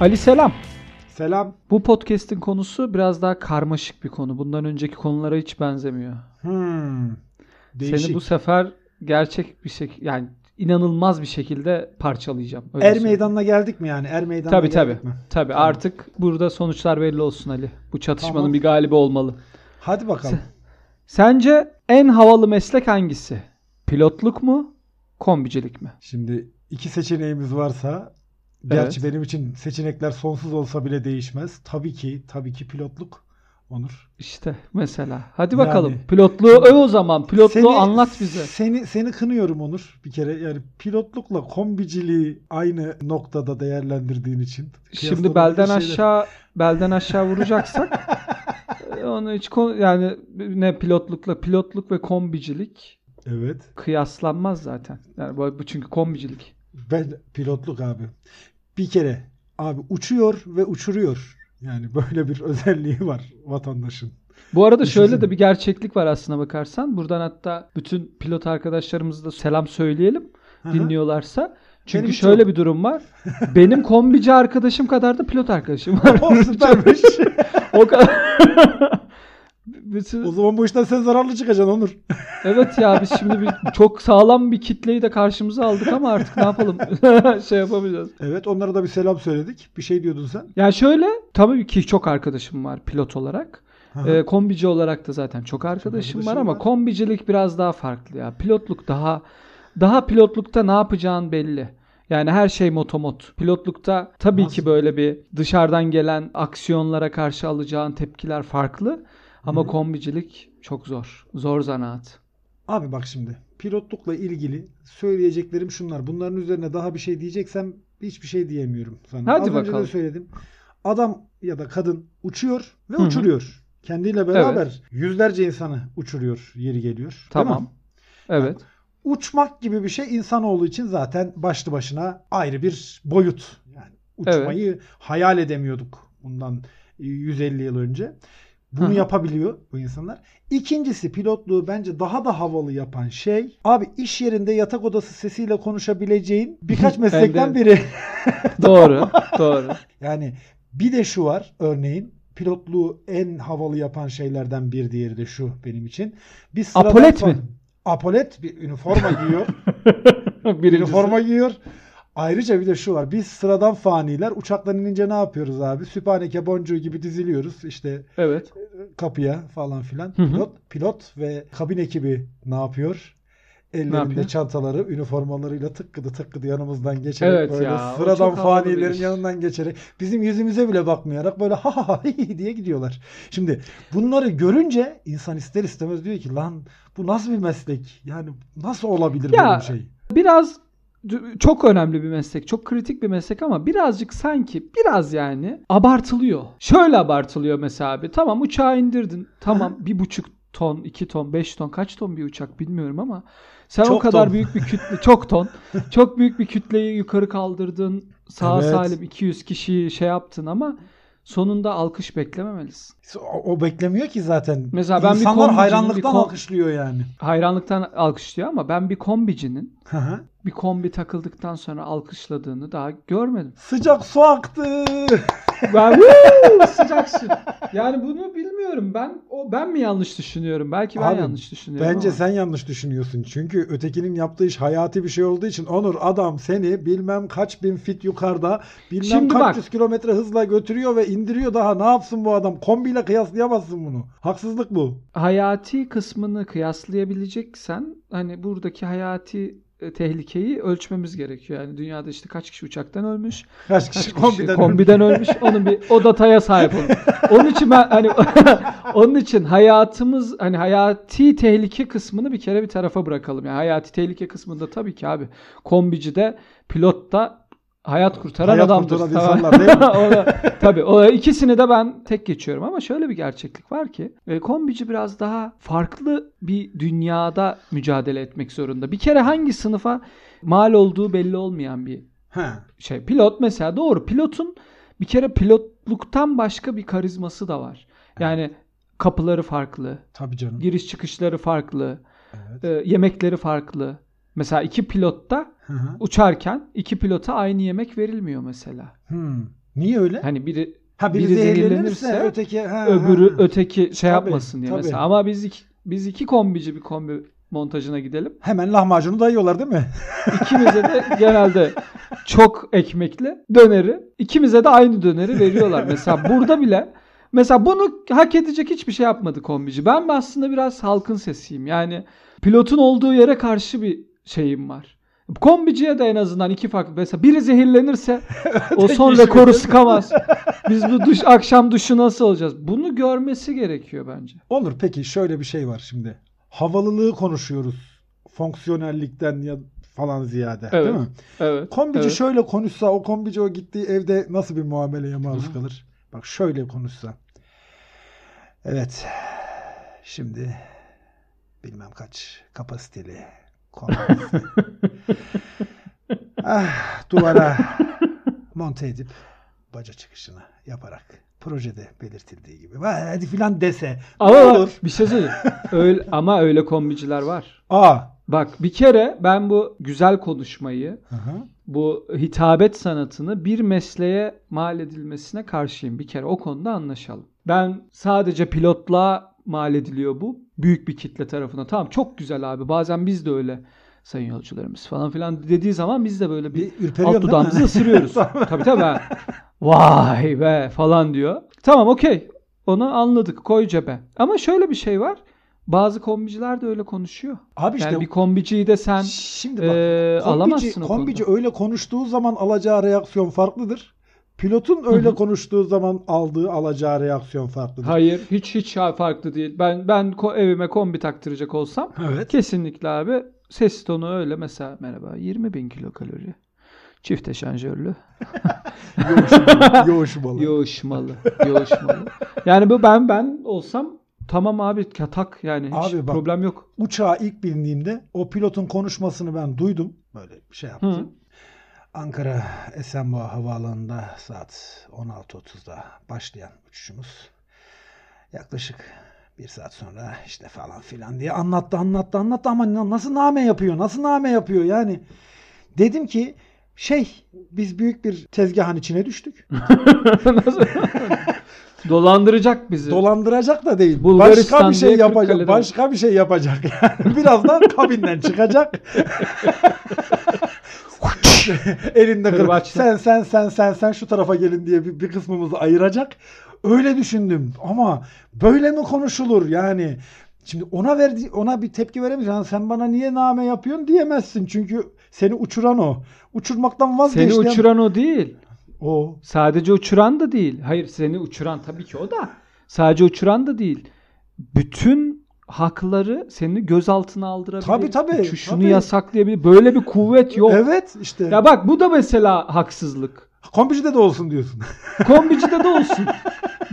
Ali selam. Selam. Bu podcast'in konusu biraz daha karmaşık bir konu. Bundan önceki konulara hiç benzemiyor. Hmm. Değişik. Seni bu sefer gerçek bir şekilde yani inanılmaz bir şekilde parçalayacağım. Öyle er söyleyeyim. meydanına geldik mi yani? Er meydanına Tabii tabii. geldik mi? Tabii Tamam. artık burada sonuçlar belli olsun Ali. Bu çatışmanın Tamam. bir galibi olmalı. Hadi bakalım. Sence en havalı meslek hangisi? Pilotluk mu? Kombicilik mi? Şimdi iki seçeneğimiz varsa gerçi benim için seçenekler sonsuz olsa bile değişmez. Tabii ki tabii ki pilotluk Onur. İşte mesela. Hadi Yani- bakalım. Pilotluğu öv o zaman. Pilotluğu anlat bize. Seni seni kınıyorum Onur bir kere. Yani pilotlukla kombiciliği aynı noktada değerlendirdiğin için. Şimdi belden şeyler. aşağı belden aşağı vuracaksak onu hiç yani ne pilotlukla pilotluk ve kombicilik Evet. kıyaslanmaz zaten. Yani bu çünkü kombicilik. Ben pilotluk abi. Bir kere abi uçuyor ve uçuruyor. Yani böyle bir özelliği var vatandaşın. Bu arada şöyle Düşünsene. de bir gerçeklik var aslına bakarsan. Buradan hatta bütün pilot arkadaşlarımıza da selam söyleyelim hı. dinliyorlarsa. Çünkü Benim şöyle çok- bir durum var. Benim kombici arkadaşım kadar da pilot arkadaşım var. O süpermiş. o kadar. Bütün- o zaman bu işten sen zararlı çıkacaksın Onur. Evet ya biz şimdi bir, çok sağlam bir kitleyi de karşımıza aldık ama artık ne yapalım? şey yapamayacağız. Evet onlara da bir selam söyledik. Bir şey diyordun sen. Yani şöyle tabii ki çok arkadaşım var pilot olarak. Hı hı. Ee, kombici olarak da zaten çok arkadaşım var arkadaşım ama var. kombicilik biraz daha farklı ya. Pilotluk daha daha pilotlukta ne yapacağın belli. Yani her şey motomot. Pilotlukta tabii Nasıl? ki böyle bir dışarıdan gelen aksiyonlara karşı alacağın tepkiler farklı. Ama Hı. kombicilik çok zor. Zor zanaat. Abi bak şimdi pilotlukla ilgili söyleyeceklerim şunlar. Bunların üzerine daha bir şey diyeceksem hiçbir şey diyemiyorum sana. Hadi Az önce bakalım. de söyledim. Adam ya da kadın uçuyor ve Hı hı. uçuruyor. Kendiyle beraber yüzlerce insanı uçuruyor yeri geliyor. Tamam. Evet. Uçmak gibi bir şey insanoğlu için zaten başlı başına ayrı bir boyut. Yani uçmayı hayal edemiyorduk bundan 150 yıl önce. Bunu Hı yapabiliyor bu insanlar. İkincisi pilotluğu bence daha da havalı yapan şey abi iş yerinde yatak odası sesiyle konuşabileceğin birkaç meslekten biri. Doğru. doğru. Yani bir de şu var örneğin pilotluğu en havalı yapan şeylerden bir diğeri de şu benim için. Sıradan Apolet mi? Apolet bir üniforma giyiyor. Birincisi. üniforma giyiyor. Ayrıca bir de şu var. Biz sıradan faniler uçaktan inince ne yapıyoruz abi? Süphaneke boncuğu gibi diziliyoruz. İşte Evet. kapıya falan filan. Hı hı. Pilot, pilot ve kabin ekibi ne yapıyor? Ellerinde çantaları, üniformalarıyla tıkkıdı tıkkıdı yanımızdan geçerek Evet böyle ya, sıradan fanilerin yanından geçerek bizim yüzümüze bile bakmayarak böyle ha ha ha diye gidiyorlar. Şimdi bunları görünce insan ister istemez diyor ki lan bu nasıl bir meslek? Yani nasıl olabilir Ya, böyle bir şey? Biraz çok önemli bir meslek, çok kritik bir meslek ama birazcık sanki biraz yani abartılıyor. Şöyle abartılıyor mesela abi. Tamam uçağı indirdin. Tamam bir buçuk ton, iki ton, beş ton kaç ton bir uçak bilmiyorum ama sen o Çok kadar ton. büyük bir kütle, çok ton, çok büyük bir kütleyi yukarı kaldırdın. Sağ Evet. salim 200 kişiyi şey yaptın ama sonunda alkış beklememelisin. O, o beklemiyor ki zaten. Mesela ben bir İnsanlar kombicinin, hayranlıktan bir kom- alkışlıyor yani. Hayranlıktan alkışlıyor ama ben bir kombicinin bir kombi takıldıktan sonra alkışladığını daha görmedim. Sıcak su aktı. Ben Woo! sıcak su. Yani bunu bilmiyorum. Ben o ben mi yanlış düşünüyorum? Belki ben Abi, yanlış düşünüyorum. Bence ama. sen yanlış düşünüyorsun. Çünkü ötekinin yaptığı iş hayati bir şey olduğu için Onur adam seni bilmem kaç bin fit yukarıda bilmem Şimdi kaç bak. yüz kilometre hızla götürüyor ve indiriyor daha ne yapsın bu adam? Kombiyle kıyaslayamazsın bunu. Haksızlık bu. hayati kısmını kıyaslayabileceksen hani buradaki hayati tehlikeyi ölçmemiz gerekiyor. Yani dünyada işte kaç kişi uçaktan ölmüş, Kaç kaç kişi kişi kombiden, kombiden, ölmüş. Onun bir o dataya sahip olun. Onun için ben hani onun için hayatımız hani hayati tehlike kısmını bir kere bir tarafa bırakalım. Yani hayati tehlike kısmında tabii ki abi kombicide pilot da hayat kurtaran Hayat adamdır. kurtaran Tamam. insanlar değil mi? o da, tabii o ikisini de ben tek geçiyorum ama şöyle bir gerçeklik var ki e, kombici biraz daha farklı bir dünyada mücadele etmek zorunda. Bir kere hangi sınıfa mal olduğu belli olmayan bir He. şey. Pilot mesela doğru. Pilotun bir kere pilotluktan başka bir karizması da var. Yani kapıları farklı, Tabii canım. giriş çıkışları farklı, Evet. e, yemekleri farklı. Mesela iki pilotta Hı hı. uçarken iki pilota aynı yemek verilmiyor mesela. Hmm. Niye öyle? Hani biri ha biri, biri zehirlenirse, öteki ha, öbürü ha. öteki şey Tabii, yapmasın diye tabii. mesela. Ama biz iki, biz iki kombici bir kombi montajına gidelim. hemen lahmacunu dayıyorlar değil mi? İkimize de genelde çok ekmekli döneri, ikimize de aynı döneri veriyorlar. Mesela burada bile mesela bunu hak edecek hiçbir şey yapmadı kombici. Ben aslında biraz halkın sesiyim. Yani pilotun olduğu yere karşı bir şeyim var. Kombiciye de en azından iki farklı. Mesela biri zehirlenirse o son kişi rekoru sıkamaz. Biz bu duş, akşam duşu nasıl olacağız? Bunu görmesi gerekiyor bence. Onur peki şöyle bir şey var şimdi. Havalılığı konuşuyoruz. Fonksiyonellikten ya falan ziyade Evet. değil mi? Evet. Kombici evet. şöyle konuşsa o kombici o gittiği evde nasıl bir muameleye maruz kalır? Bak şöyle konuşsa. Evet. Şimdi bilmem kaç kapasiteli. Ah, duvara monte edip baca çıkışını yaparak projede belirtildiği gibi. "Vay, Hadi filan dese. Ama olur? bir şey söyleyeyim. Öyle, ama öyle kombiciler var. Aa. Bak bir kere ben bu güzel konuşmayı, Hı hı. bu hitabet sanatını bir mesleğe mal edilmesine karşıyım. Bir kere o konuda anlaşalım. Ben sadece pilotla mal ediliyor bu. Büyük bir kitle tarafına. Tamam çok güzel abi. Bazen biz de öyle sayın yolcularımız falan filan dediği zaman biz de böyle bir Bir alt dudağımızı ısırıyoruz. tabii tabii. ha. Vay be falan diyor. Tamam okey. Onu anladık. Koy cebe. Ama şöyle bir şey var. Bazı kombiciler de öyle konuşuyor. Abi işte yani bir kombiciyi de sen şimdi bak eee, kombici, alamazsın kombici öyle konuştuğu zaman alacağı reaksiyon farklıdır. Pilotun öyle konuştuğu zaman aldığı alacağı reaksiyon farklıdır. Hayır, hiç hiç farklı değil. Ben ben ko- evime kombi taktıracak olsam Evet. kesinlikle abi ses tonu öyle mesela merhaba 20 bin kilokalori. Çifte şanjörlü. Yoğuşmalı. yoğuşmalı. Yoğuşmalı. Yoğuşmalı. yani bu ben ben olsam tamam abi tak yani hiç Abi bak- problem yok. Uçağa ilk bindiğimde o pilotun konuşmasını ben duydum. Böyle bir şey yaptı. Hı. Ankara Esenboğa Havaalanı'nda saat 16.30'da başlayan uçuşumuz. Yaklaşık bir saat sonra işte falan filan diye anlattı anlattı anlattı ama na- nasıl name yapıyor nasıl name yapıyor yani. Dedim ki şey biz büyük bir tezgahın içine düştük. Nasıl? Dolandıracak bizi. Dolandıracak da değil. Bulgaristan başka bir şey yapacak. Başka bir şey yapacak. Yani birazdan kabinden çıkacak. Elinde kır. Kırbaçla. Sen sen sen sen sen şu tarafa gelin diye bir, bir kısmımızı ayıracak. Öyle düşündüm. Ama böyle mi konuşulur yani? Şimdi ona verdi ona bir tepki veremeyeceksin. Sen bana niye name yapıyorsun diyemezsin. Çünkü seni uçuran o. Uçurmaktan vazgeçti. Seni uçuran o değil. o. Sadece uçuran da değil. Hayır seni uçuran tabii ki o da. Sadece uçuran da değil. Bütün hakları seni gözaltına aldırabilir. Tabii, tabii, Uçuşunu tabii. yasaklayabilir. Böyle bir kuvvet yok. Evet işte. Ya bak bu da mesela haksızlık. Kombicide de olsun diyorsun. Kombicide de olsun.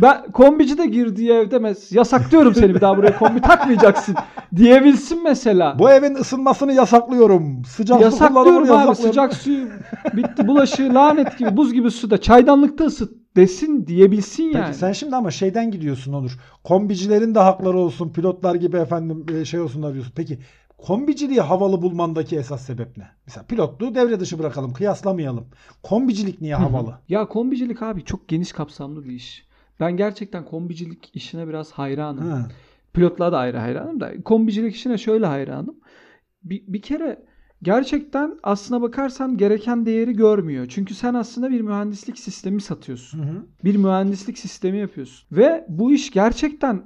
Ben kombicide girdiği evde mes yasaklıyorum seni bir daha buraya kombi takmayacaksın diyebilsin mesela. Bu evin ısınmasını yasaklıyorum. Sıcak su Yasaklıyorum kullanımını abi yasaklıyorum. sıcak suyu bitti bulaşığı lanet gibi buz gibi suda çaydanlıkta ısıt desin diyebilsin Peki yani. sen şimdi ama şeyden gidiyorsun Onur. Kombicilerin de hakları olsun. Pilotlar gibi efendim e, şey olsunlar diyorsun. Peki kombiciliği havalı bulmandaki esas sebep ne? Mesela pilotluğu devre dışı bırakalım. Kıyaslamayalım. Kombicilik niye havalı? Ya kombicilik abi çok geniş kapsamlı bir iş. Ben gerçekten kombicilik işine biraz hayranım. Ha. Pilotluğa da ayrı hayranım da kombicilik işine şöyle hayranım. Bir, bir kere gerçekten aslına bakarsan gereken değeri görmüyor. Çünkü sen aslında bir mühendislik sistemi satıyorsun. Hı hı. Bir mühendislik sistemi yapıyorsun. Ve bu iş gerçekten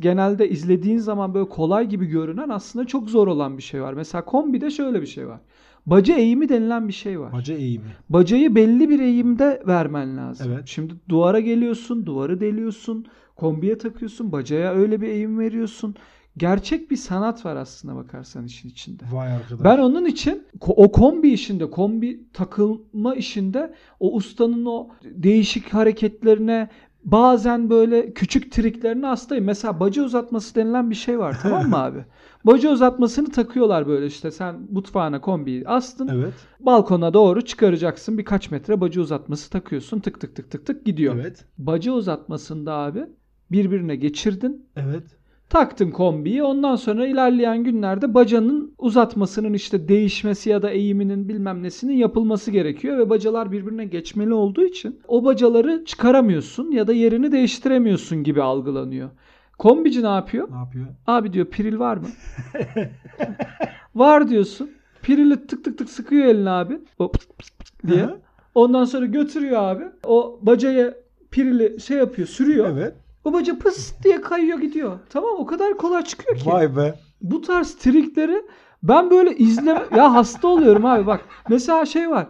genelde izlediğin zaman böyle kolay gibi görünen aslında çok zor olan bir şey var. Mesela kombide şöyle bir şey var. Baca eğimi denilen bir şey var. Baca eğimi. Bacayı belli bir eğimde vermen lazım. Evet. Şimdi duvara geliyorsun, duvarı deliyorsun, kombiye takıyorsun, bacaya öyle bir eğim veriyorsun. Gerçek bir sanat var aslında bakarsan işin içinde. Vay arkadaş. Ben onun için o kombi işinde, kombi takılma işinde o ustanın o değişik hareketlerine bazen böyle küçük triklerine hastayım. Mesela baca uzatması denilen bir şey var tamam mı abi? Baca uzatmasını takıyorlar böyle işte sen mutfağına kombiyi astın. Evet. Balkona doğru çıkaracaksın. Birkaç metre baca uzatması takıyorsun. Tık tık tık tık tık gidiyor. Evet. Baca uzatmasında abi birbirine geçirdin. Evet. Taktın kombiyi. Ondan sonra ilerleyen günlerde bacanın uzatmasının işte değişmesi ya da eğiminin bilmem nesinin yapılması gerekiyor ve bacalar birbirine geçmeli olduğu için o bacaları çıkaramıyorsun ya da yerini değiştiremiyorsun gibi algılanıyor. Kombici ne yapıyor? Ne yapıyor? Abi diyor piril var mı? var diyorsun. Pirili tık tık tık sıkıyor eline abi. O pıt pıt pıt diye. Ondan sonra götürüyor abi. O bacaya pirili şey yapıyor, sürüyor. Evet. O baca pıs diye kayıyor gidiyor. Tamam o kadar kolay çıkıyor ki. Vay be. Bu tarz trikleri ben böyle izle ya hasta oluyorum abi bak. Mesela şey var.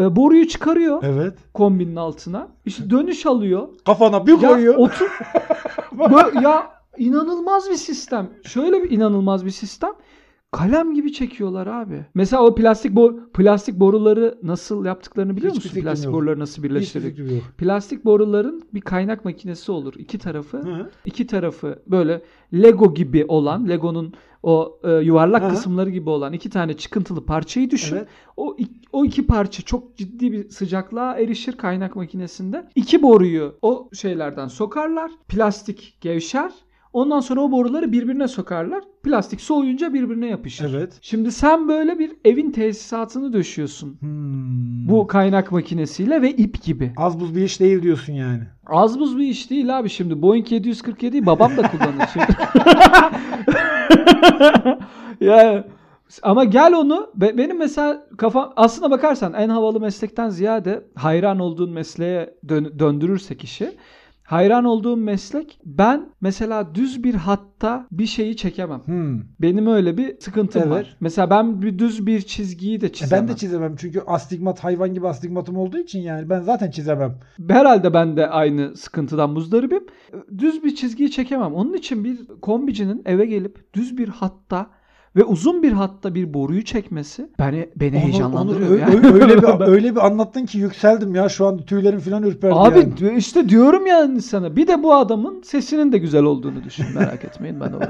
e, Boruyu çıkarıyor Evet. kombinin altına. İşte dönüş alıyor. Kafana bir Ya koyuyor. otur. Ya inanılmaz bir sistem. Şöyle bir inanılmaz bir sistem. Kalem gibi çekiyorlar abi. Mesela o plastik bo- plastik boruları nasıl yaptıklarını biliyor Hiçbir musun? Plastik yok. boruları nasıl birleştirdik? Plastik boruların bir kaynak makinesi olur. İki tarafı, Hı. iki tarafı böyle Lego gibi olan, Lego'nun o e, yuvarlak Hı hı. kısımları gibi olan iki tane çıkıntılı parçayı düşün. Evet. O o iki parça çok ciddi bir sıcaklığa erişir kaynak makinesinde. İki boruyu o şeylerden sokarlar. Plastik gevşer. Ondan sonra o boruları birbirine sokarlar. Plastik soğuyunca birbirine yapışır. Evet. Şimdi sen böyle bir evin tesisatını döşüyorsun. Hmm. Bu kaynak makinesiyle ve ip gibi. az buz bir iş değil diyorsun yani. Az buz bir iş değil abi şimdi. Boeing 747'yi babam da kullanır şimdi. ya ama gel onu be- benim mesela kafam aslına bakarsan en havalı meslekten ziyade hayran olduğun mesleğe dön- döndürürsek işi hayran olduğum meslek ben mesela düz bir hatta bir şeyi çekemem. Hmm. Benim öyle bir sıkıntım Evet. var. Mesela ben bir düz bir çizgiyi de E çizemem. ben de çizemem çünkü astigmat hayvan gibi astigmatım olduğu için yani ben zaten çizemem. Herhalde ben de aynı sıkıntıdan muzdaribim. Düz bir çizgiyi çekemem. Onun için bir kombicinin eve gelip düz bir hatta ve uzun bir hatta bir boruyu çekmesi beni beni Onu- heyecanlandırıyor. onu yani. ö- öyle bir öyle bir anlattın ki yükseldim ya şu an tüylerim falan ürperdi Abi yani. işte diyorum yani sana. Bir de bu adamın sesinin de güzel olduğunu düşün. Merak etmeyin ben o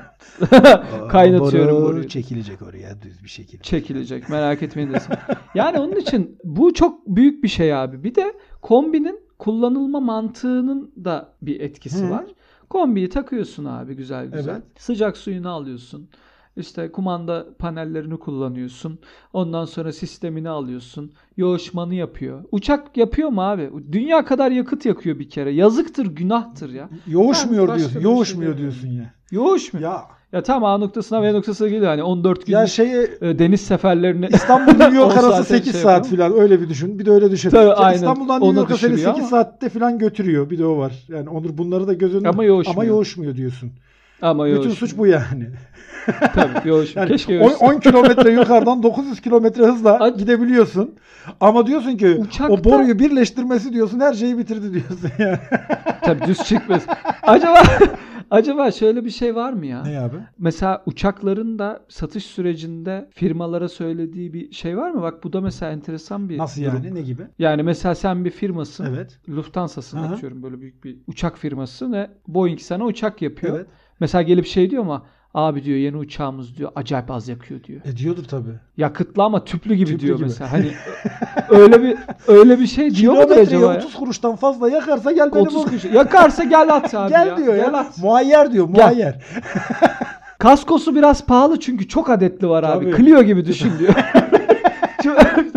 kaynatıyorum Boru boruyu. çekilecek oraya düz bir şekilde. çekilecek. Merak etmeyin desin. Yani onun için bu çok büyük bir şey abi. Bir de kombinin kullanılma mantığının da bir etkisi Hı. var. Kombiyi takıyorsun abi güzel güzel. Evet. Sıcak suyunu alıyorsun. İşte kumanda panellerini kullanıyorsun. Ondan sonra sistemini alıyorsun. Yoğuşmanı yapıyor. Uçak yapıyor mu abi? Dünya kadar yakıt yakıyor bir kere. Yazıktır, günahtır ya. Yoğuşmuyor Ben diyorsun. şey Yoğuşmuyor demiyorum. diyorsun ya. Yoğuşmuyor. Ya, Ya tamam A noktasına B noktasına geliyor. Hani 14 gün ya şeye deniz seferlerini İstanbul New York 10 arası saate 8 şey saat falan öyle bir düşün. Bir de öyle düşün. Tabii, Ya aynen. İstanbul'dan New York'a seni düşürüyor 8 ama- saatte falan götürüyor. Bir de o var. Yani Onur bunları da göz önünde Ama yoğuşmuyor. ama yoğuşmuyor diyorsun. Ama Bütün suç bu yani. Tabii yoğuşmuyor. Yani Keşke 10, yoğuşsa. 10 kilometre yukarıdan 900 kilometre hızla Ac- gidebiliyorsun. Ama diyorsun ki Uçakta- o boruyu birleştirmesi diyorsun her şeyi bitirdi diyorsun yani. Tabii düz çıkmaz. Acaba acaba şöyle bir şey var mı ya? ne abi? Mesela uçakların da satış sürecinde firmalara söylediği bir şey var mı? Bak bu da mesela enteresan bir Nasıl durum. yani? Ne gibi? Yani mesela sen bir firmasın. Evet. Lufthansa'sın Aha. atıyorum böyle büyük bir uçak firması ve Boeing sana uçak yapıyor. Evet. Mesela gelip şey diyor ama abi diyor yeni uçağımız diyor acayip az yakıyor diyor. E diyordur tabii. Yakıtlı ama tüplü gibi Tüplü diyor gibi. mesela. Hani öyle bir öyle bir şey diyor Kilometreye acaba? ya? 30 kuruştan fazla yakarsa gel benim 30 o- kuruş. Yakarsa gel at abi Gel ya. diyor ya. Gel at. Muayyer diyor, muayyer. Kaskosu biraz pahalı çünkü çok adetli var abi. Tabii. Clio gibi düşün diyor.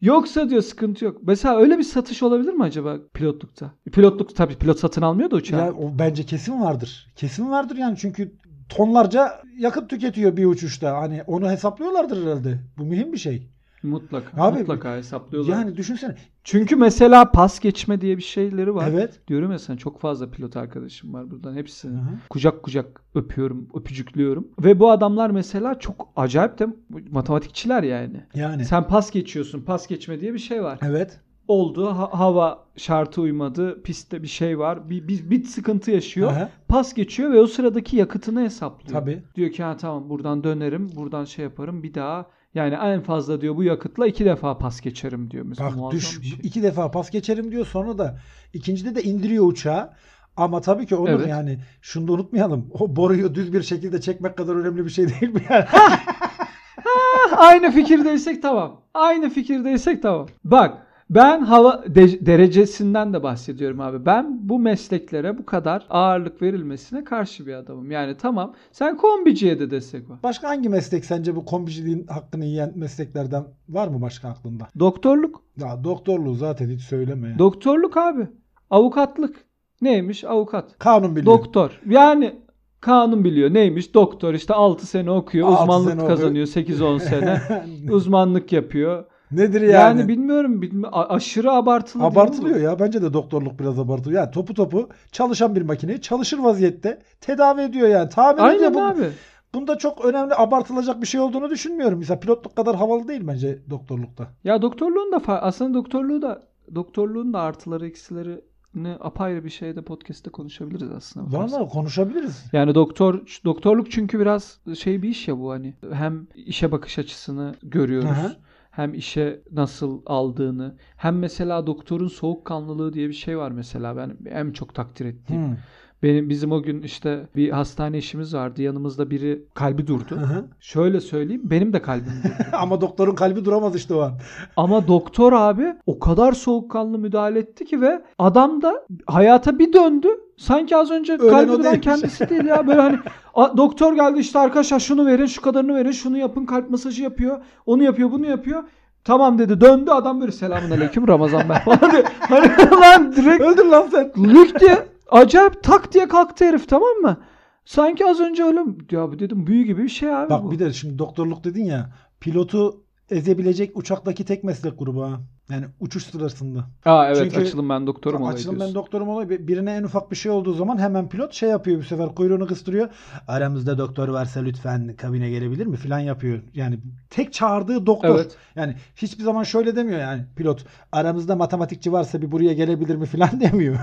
Yoksa diyor sıkıntı yok. Mesela öyle bir satış olabilir mi acaba pilotlukta? Pilotluk tabii pilot satın almıyor da uçağı. Ya o bence kesin vardır. Kesin vardır yani çünkü tonlarca yakıt tüketiyor bir uçuşta. Hani onu hesaplıyorlardır herhalde. Bu mühim bir şey. Mutlaka. Abi, mutlaka hesaplıyorlar. Yani düşünsene. Çünkü mesela pas geçme diye bir şeyleri var. Evet. Diyorum ya sana çok fazla pilot arkadaşım var buradan. Hepsini Hı hı. kucak kucak öpüyorum, öpücüklüyorum. Ve bu adamlar mesela çok acayip de matematikçiler yani. Yani. Sen pas geçiyorsun. Pas geçme diye bir şey var. Evet. Oldu. ha- hava şartı uymadı. Pistte bir şey var. Bir, bir, bir sıkıntı yaşıyor. Aha. Pas geçiyor ve o sıradaki yakıtını hesaplıyor. Tabii. Diyor ki ha tamam buradan dönerim. Buradan şey yaparım. Bir daha yani en fazla diyor bu yakıtla iki defa pas geçerim diyor. Mesela Bak düş şey. iki defa pas geçerim diyor sonra da ikincide de indiriyor uçağı. Ama tabii ki Onur Evet. yani şunu da unutmayalım. O boruyu düz bir şekilde çekmek kadar önemli bir şey değil mi yani? Aynı fikirdeysek tamam. Aynı fikirdeysek tamam. Bak Ben hava de- derecesinden de bahsediyorum abi. Ben bu mesleklere bu kadar ağırlık verilmesine karşı bir adamım. Yani tamam sen kombiciye de destek var. Başka hangi meslek sence bu kombiciliğin hakkını yiyen mesleklerden var mı başka aklında? Doktorluk. Ya doktorluğu zaten hiç söyleme. Doktorluk abi. Avukatlık. Neymiş? Avukat. Kanun biliyor. Doktor. Yani kanun biliyor. Neymiş? Doktor işte 6 sene okuyor. Uzmanlık sene kazanıyor 8-10 sene. uzmanlık yapıyor. Nedir Yani, yani? bilmiyorum. bilmi- a- aşırı abartılı değil mi bu? Abartılıyor ya. Bence de doktorluk biraz abartılıyor. Yani topu topu çalışan bir makineyi çalışır vaziyette tedavi ediyor yani. Tamir ediyor. Aynen Bu- abi. Bunda çok önemli abartılacak bir şey olduğunu düşünmüyorum. Mesela pilotluk kadar havalı değil bence doktorlukta. Ya doktorluğun da fa- aslında doktorluğu da doktorluğun da artıları eksilerini apayrı bir şeyde podcast'te konuşabiliriz aslında. bakarsan. Valla konuşabiliriz. Yani doktor doktorluk çünkü biraz şey bir iş ya bu hani hem işe bakış açısını görüyoruz. Hı hı. Hem işe nasıl aldığını, hem mesela doktorun soğukkanlılığı diye bir şey var mesela ben en çok takdir ettiğim. Hı. Benim bizim o gün işte bir hastane işimiz vardı. Yanımızda biri kalbi durdu. Hı hı. Şöyle söyleyeyim, benim de kalbim durdu. Ama doktorun kalbi duramaz işte o an. Ama doktor abi o kadar soğukkanlı müdahale etti ki ve adam da hayata bir döndü. Sanki az önce Ölen kalbi duran kendisi değil ya. Böyle hani "A, doktor geldi işte arkadaşlar şunu verin, şu kadarını verin, şunu yapın, kalp masajı yapıyor. Onu yapıyor, bunu yapıyor. Tamam dedi döndü adam böyle selamun aleyküm Ramazan ben falan diye. Hani lan direkt Öldür lan sen. lük diye acayip tak diye kalktı herif tamam mı? Sanki az önce öyle ya dedim büyü gibi bir şey abi Bak bu. bir de şimdi doktorluk dedin ya. Pilotu ezebilecek uçaktaki tek meslek grubu ha. Yani uçuş sırasında. Aa evet Çünkü- açılım ben doktorum olayı Açılım ben diyorsun. doktorum olayı. Bir- Birine en ufak bir şey olduğu zaman hemen pilot şey yapıyor bu sefer kuyruğunu kıstırıyor. Aramızda doktor varsa lütfen kabine gelebilir mi filan yapıyor. Yani tek çağırdığı doktor. Evet. Yani hiçbir zaman şöyle demiyor yani pilot. Aramızda matematikçi varsa bir buraya gelebilir mi filan demiyor.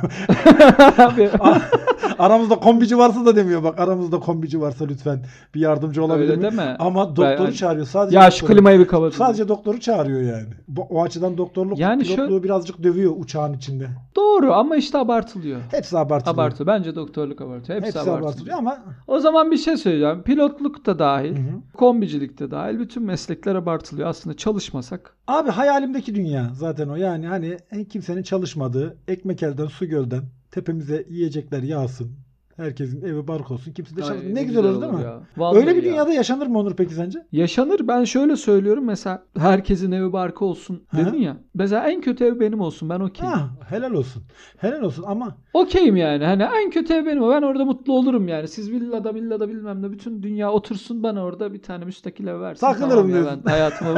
Abi, aramızda kombici varsa da demiyor. Bak aramızda kombici varsa lütfen bir yardımcı olabilir Öyle mi? deme. Ama doktoru Ben- çağırıyor. Sadece ya şu doktoru. klimayı bir kapat. Sadece doktoru çağırıyor yani. O açıdan doktorluk Yani şu- pilotluğu birazcık dövüyor uçağın içinde. Doğru ama işte abartılıyor. Hepsi abartılıyor. Abartı. Bence doktorluk abartıyor. Hepsi, Hepsi abartılıyor. abartılıyor ama O zaman bir şey söyleyeceğim. Pilotluk da dahil, Hı hı. kombicilik de dahil bütün meslekler abartılıyor. Aslında çalışmasak. Abi hayalimdeki dünya zaten o. Yani hani en kimsenin çalışmadığı ekmek elden su gölden tepemize yiyecekler yağsın. Herkesin evi bark olsun. Kimse de Ay, çalışmasın. Ne, güzel olur değil mi? ya. Vallahi Öyle bir ya. dünyada yaşanır mı Onur peki sence? Yaşanır. Ben şöyle söylüyorum. Mesela herkesin evi barkı olsun dedin ya. Mesela en kötü ev benim olsun. Ben okeyim. Ha, helal olsun. Helal olsun ama Okeyim yani. Hani en kötü ev benim. Ben orada mutlu olurum yani. Siz villada villada bilmem ne bütün dünya otursun bana orada bir tane müstakil ev versin. Takılırım Tamam diyorsun. Ben hayatımı.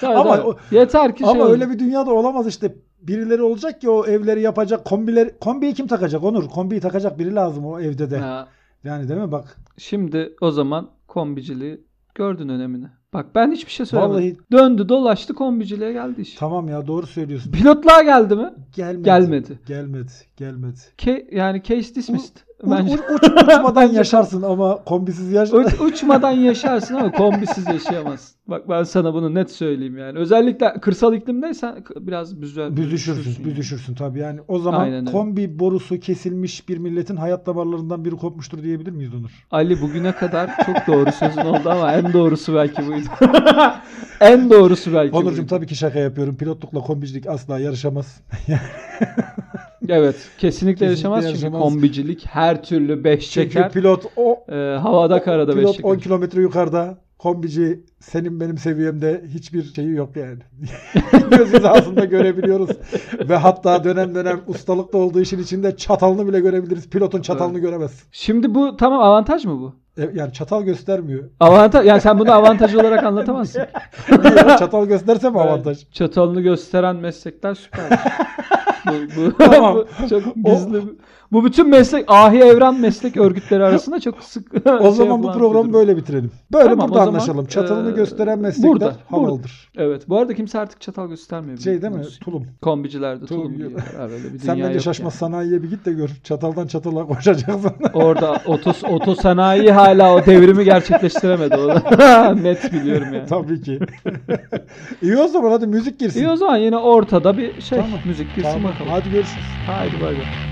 Tabii, Ama tabii. o- Yeter ki şey ama olsun. öyle bir dünyada olamaz işte. Birileri olacak ki o evleri yapacak. Kombileri kombiyi kim takacak Onur? Kombiyi takacak biri lazım o evde de. Ha, Yani değil mi bak. Şimdi o zaman kombiciliği gördün önemini. Bak ben hiçbir şey söylemedim. Vallahi Döndü dolaştı kombiciliğe geldi iş. tamam ya doğru söylüyorsun. Pilotluğa geldi mi? Gelmedi. Gelmedi. Gelmedi. Gelmedi. Ke yani case dismissed. U- Bence. u- uç- uçmadan yaşarsın ama kombisiz yaş. Uç- uçmadan yaşarsın ama kombisiz yaşayamazsın. Bak ben sana bunu net söyleyeyim yani. Özellikle kırsal iklimdeysen biraz büzüşürsün. Büzüşürsün, büzüşürsün tabii yani. O zaman Aynen öyle. kombi borusu kesilmiş bir milletin hayat damarlarından biri kopmuştur diyebilir miyiz Onur? Ali bugüne kadar çok doğru sözün oldu ama en doğrusu belki buydu. en doğrusu belki Onurcuğum tabii ki şaka yapıyorum. Pilotlukla kombicilik asla yarışamaz. Evet kesinlikle, Kesinlikle yaşamaz çünkü yaşamaz. kombicilik her türlü beş Çünkü çeker. pilot o Ee, havada karada beş pilot çeker. 10 kilometre yukarıda. Kombici senin benim seviyemde hiçbir şeyi yok yani. Göz hizasında görebiliyoruz. Ve hatta dönem dönem ustalıkta olduğu işin içinde çatalını bile görebiliriz. Pilotun çatalını göremezsin. Şimdi bu tamam avantaj mı bu? E, Yani çatal göstermiyor. Avantaj yani sen bunu avantaj olarak anlatamazsın. Çatal gösterse mi avantaj? Evet, Çatalını gösteren meslekler süper. bu, bu, Tamam. bu çok gizli. Bu bütün meslek ahi evren meslek örgütleri arasında çok sık. O zaman bu programı böyle bitirelim. Böyle Tamam, burada zaman, anlaşalım. Çatalını e, gösteren meslekler burada, havalıdır. Evet. Bu arada kimse artık çatal göstermiyor. Şey değil mi? biliyorsun. Tulum. Kombicilerde Tulum tulum. Ha, böyle bir Sen bence yok şaşmaz sanayiye bir git de gör. Çataldan çatala koşacaksın. yani. Orada otos, otosanayi hala o devrimi gerçekleştiremedi. O Net biliyorum yani. Tabii ki. İyi o zaman hadi müzik girsin. İyi o zaman yine ortada bir şey Tamam. müzik girsin Tamam. bakalım. Hadi görüşürüz. Haydi bay bay.